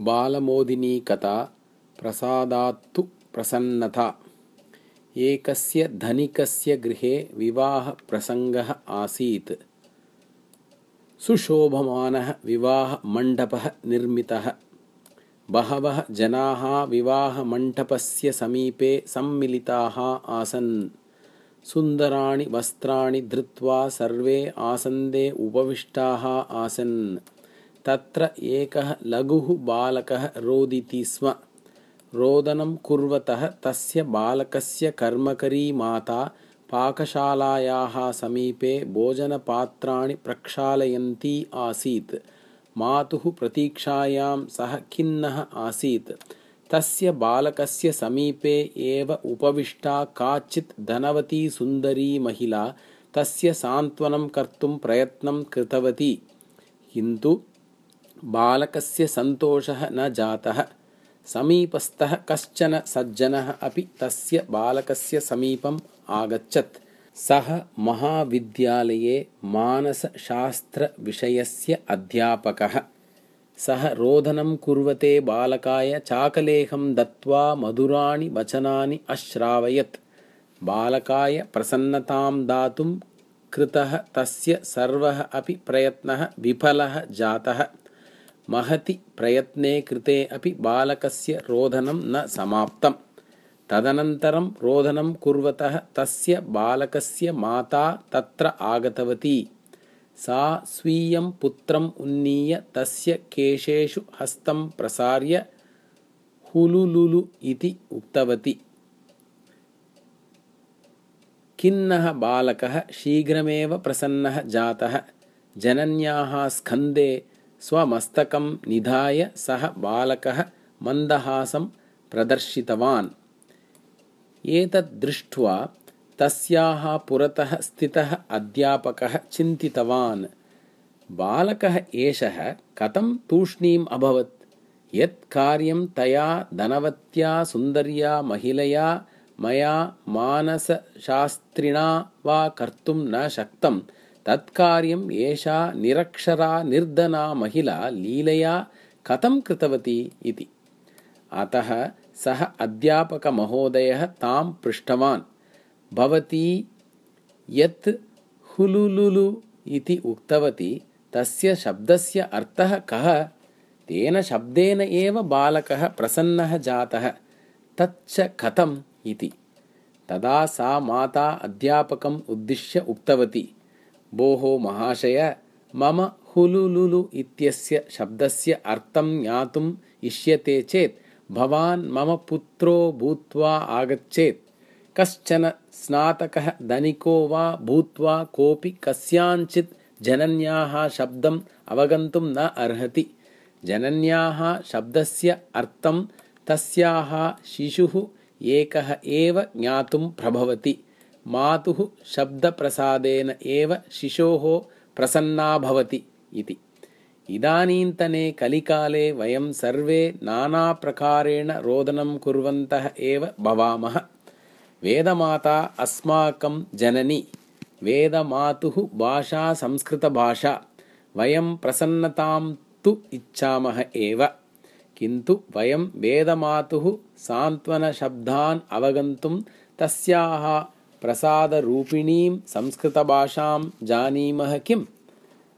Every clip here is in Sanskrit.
बालमोदिनी कथा प्रसादात्तु प्रसन्नता एकस्य धनिकस्य गृहे विवाहप्रसङ्गः आसीत्। सुशोभमानः विवाहमण्डपः निर्मितः। बहवः जनाः विवाहमण्डपस्य समीपे सम्मिलिताः आसन्। सुन्दराणि वस्त्राणि धृत्वा सर्वे आसन्दे उपविष्टाः आसन् तत्र एकः लघुः बालकः रोदिति स्म। रोदनं कुर्वतः तस्य बालकस्य कर्मकरी माता पाकशालायाः समीपे भोजनपात्राणि प्रक्षालयन्ती आसीत्। मातुः प्रतीक्षायां सः खिन्नः आसीत्। तस्य बालकस्य समीपे एव उपविष्टा काचित् धनवती सुन्दरी महिला तस्य सान्त्वनं कर्तुं प्रयत्नं कृतवती। किन्तु बालकस्य सन्तोषः न जातः समीपस्थः कश्चन सज्जनः अपि तस्य बालकस्य समीपम् आगच्छत्। सः महाविद्यालये मानसशास्त्रविषयस्य अध्यापकः। सः रोदनं कुर्वते बालकाय चाकलेहं दत्त्वा मधुराणि वचनानि अश्रावयत्। बालकाय प्रसन्नतां दातुं कृतः तस्य सर्वः अपि प्रयत्नः विफलः जातः महति प्रयत्ने कृते अपि बालकस्य रोदनं न समाप्तम्। तदनन्तरं रोदनं कुर्वतः तस्य बालकस्य माता तत्र आगतवती। सा स्वीयं पुत्रम् उन्नीय तस्य केशेषु हस्तं प्रसार्य हुलुलुलु इति उक्तवती। खिन्नः बालकः शीघ्रमेव प्रसन्नः जातः। जनन्याः स्कन्धे स्वमस्तकं निधाय सः बालकः मन्दहासं प्रदर्शितवान्। एतद् दृष्ट्वा तस्याः पुरतः स्थितः अध्यापकः चिन्तितवान्। बालकः एषः कथं तूष्णीम् अभवत्? यत् कार्यं तया धनवत्या सुन्दर्या महिलया मया मानसशास्त्रिणा वा कर्तुं न शक्तं तत्कार्यम् एषा निरक्षरा निर्धना महिला लीलया कथं कृतवती इति। अतः सः अध्यापकमहोदयः तां पृष्टवान्। भवती यत् हुलुलुलु इति उक्तवती तस्य शब्दस्य अर्थः कः? तेन शब्देन एव बालकः प्रसन्नः जातः। तच्च कथम् इति। तदा सा माता अध्यापकम् उद्दिश्य उक्तवती भोः महाशय मम हुलुलुलु इत्यस्य शब्दस्य अर्थं ज्ञातुम् इष्यते चेत् भवान् मम पुत्रो भूत्वा आगच्छेत्। कश्चन स्नातकः धनिको वा भूत्वा कोऽपि कस्याञ्चित् जनन्याः शब्दम् अवगन्तुं न अर्हति। जनन्याः शब्दस्य अर्थं तस्याः शिशुः एकः एव ज्ञातुं प्रभवति मातुः शब्दप्रसादेन एव शिशोः प्रसन्ना भवति इति। इदानीन्तने कलिकाले वयं सर्वे नानाप्रकारेण रोदनं कुर्वन्तः एव भवामः। वेदमाता अस्माकं जननी। वेदमातुः भाषा संस्कृतभाषा। वयं प्रसन्नतां तु इच्छामः एव। किन्तु वयं वेदमातुः सान्त्वनशब्दान् अवगन्तुं तस्याः प्रसादरूपिणीं संस्कृतभाषां जानीमः किम्?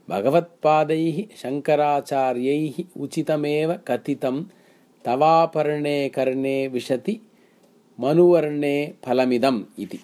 भगवत्पादैः शङ्कराचार्यैः उचितमेव कथितं तवापर्णे कर्णे विशति मनुवर्णे फलमिदम् इति